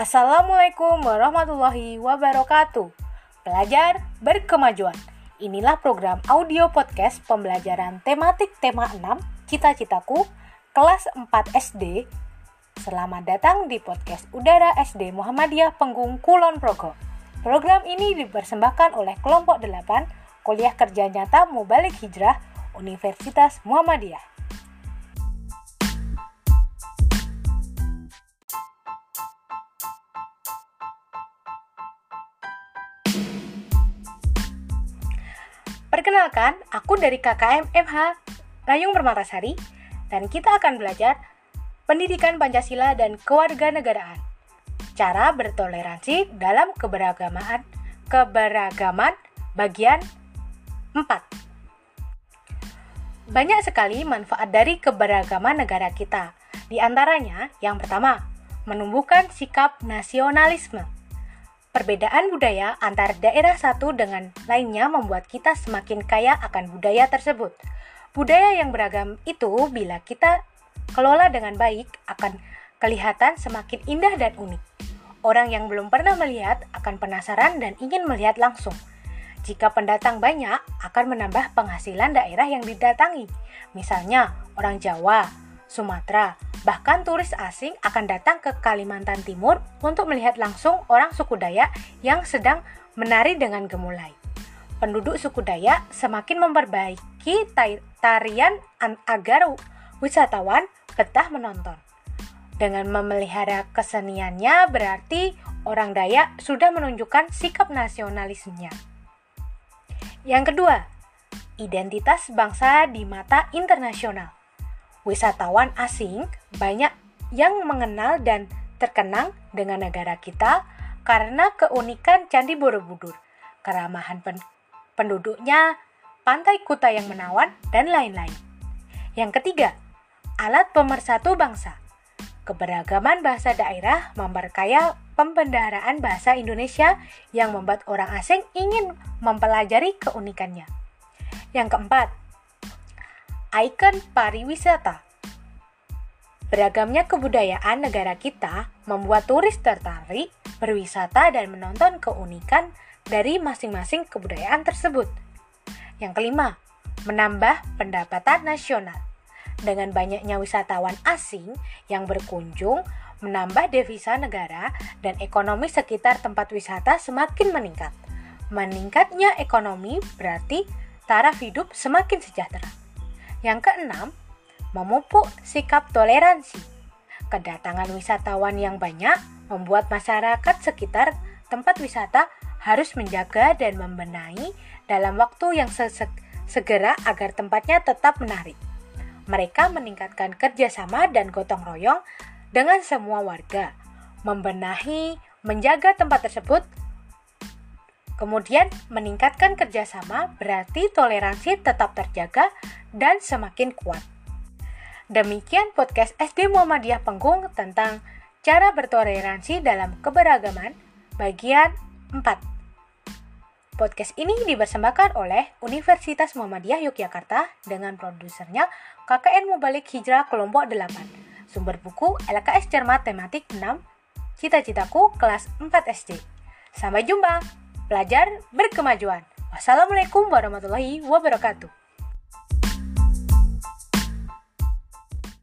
Assalamualaikum warahmatullahi wabarakatuh. Pelajar berkemajuan. Inilah program audio podcast pembelajaran tematik tema 6 Cita-citaku kelas 4 SD. Selamat datang di podcast Udara SD Muhammadiyah Penggung Kulon Progo. Program ini dipersembahkan oleh kelompok 8 Kuliah Kerja Nyata Mubalik Hijrah Universitas Muhammadiyah. Perkenalkan, aku dari KKM FH Rayung Permatasari dan kita akan belajar pendidikan Pancasila dan kewarganegaraan. Cara bertoleransi dalam keberagaman keberagaman bagian 4. Banyak sekali manfaat dari keberagaman negara kita. Di antaranya, yang pertama, menumbuhkan sikap nasionalisme. Perbedaan budaya antar daerah satu dengan lainnya membuat kita semakin kaya akan budaya tersebut. Budaya yang beragam itu bila kita kelola dengan baik akan kelihatan semakin indah dan unik. Orang yang belum pernah melihat akan penasaran dan ingin melihat langsung. Jika pendatang banyak, akan menambah penghasilan daerah yang didatangi. Misalnya, orang Jawa, Sumatera, bahkan turis asing akan datang ke Kalimantan Timur untuk melihat langsung orang suku Dayak yang sedang menari dengan gemulai. Penduduk suku Dayak semakin memperbaiki tarian agar wisatawan betah menonton. Dengan memelihara keseniannya berarti orang Dayak sudah menunjukkan sikap nasionalismenya. Yang kedua, identitas bangsa di mata internasional wisatawan asing banyak yang mengenal dan terkenang dengan negara kita karena keunikan Candi Borobudur, keramahan pen penduduknya, pantai Kuta yang menawan, dan lain-lain. Yang ketiga, alat pemersatu bangsa. Keberagaman bahasa daerah memperkaya pembendaharaan bahasa Indonesia yang membuat orang asing ingin mempelajari keunikannya. Yang keempat, ikon pariwisata. Beragamnya kebudayaan negara kita membuat turis tertarik berwisata dan menonton keunikan dari masing-masing kebudayaan tersebut. Yang kelima, menambah pendapatan nasional. Dengan banyaknya wisatawan asing yang berkunjung, menambah devisa negara dan ekonomi sekitar tempat wisata semakin meningkat. Meningkatnya ekonomi berarti taraf hidup semakin sejahtera. Yang keenam, memupuk sikap toleransi. Kedatangan wisatawan yang banyak membuat masyarakat sekitar tempat wisata harus menjaga dan membenahi dalam waktu yang segera agar tempatnya tetap menarik. Mereka meningkatkan kerjasama dan gotong royong dengan semua warga, membenahi, menjaga tempat tersebut Kemudian, meningkatkan kerjasama berarti toleransi tetap terjaga dan semakin kuat. Demikian podcast SD Muhammadiyah Penggung tentang cara bertoleransi dalam keberagaman bagian 4. Podcast ini dipersembahkan oleh Universitas Muhammadiyah Yogyakarta dengan produsernya KKN Mubalik Hijrah Kelompok 8. Sumber buku LKS Cermat Tematik 6, Cita-citaku kelas 4 SD. Sampai jumpa! Pelajar berkemajuan. Wassalamualaikum warahmatullahi wabarakatuh.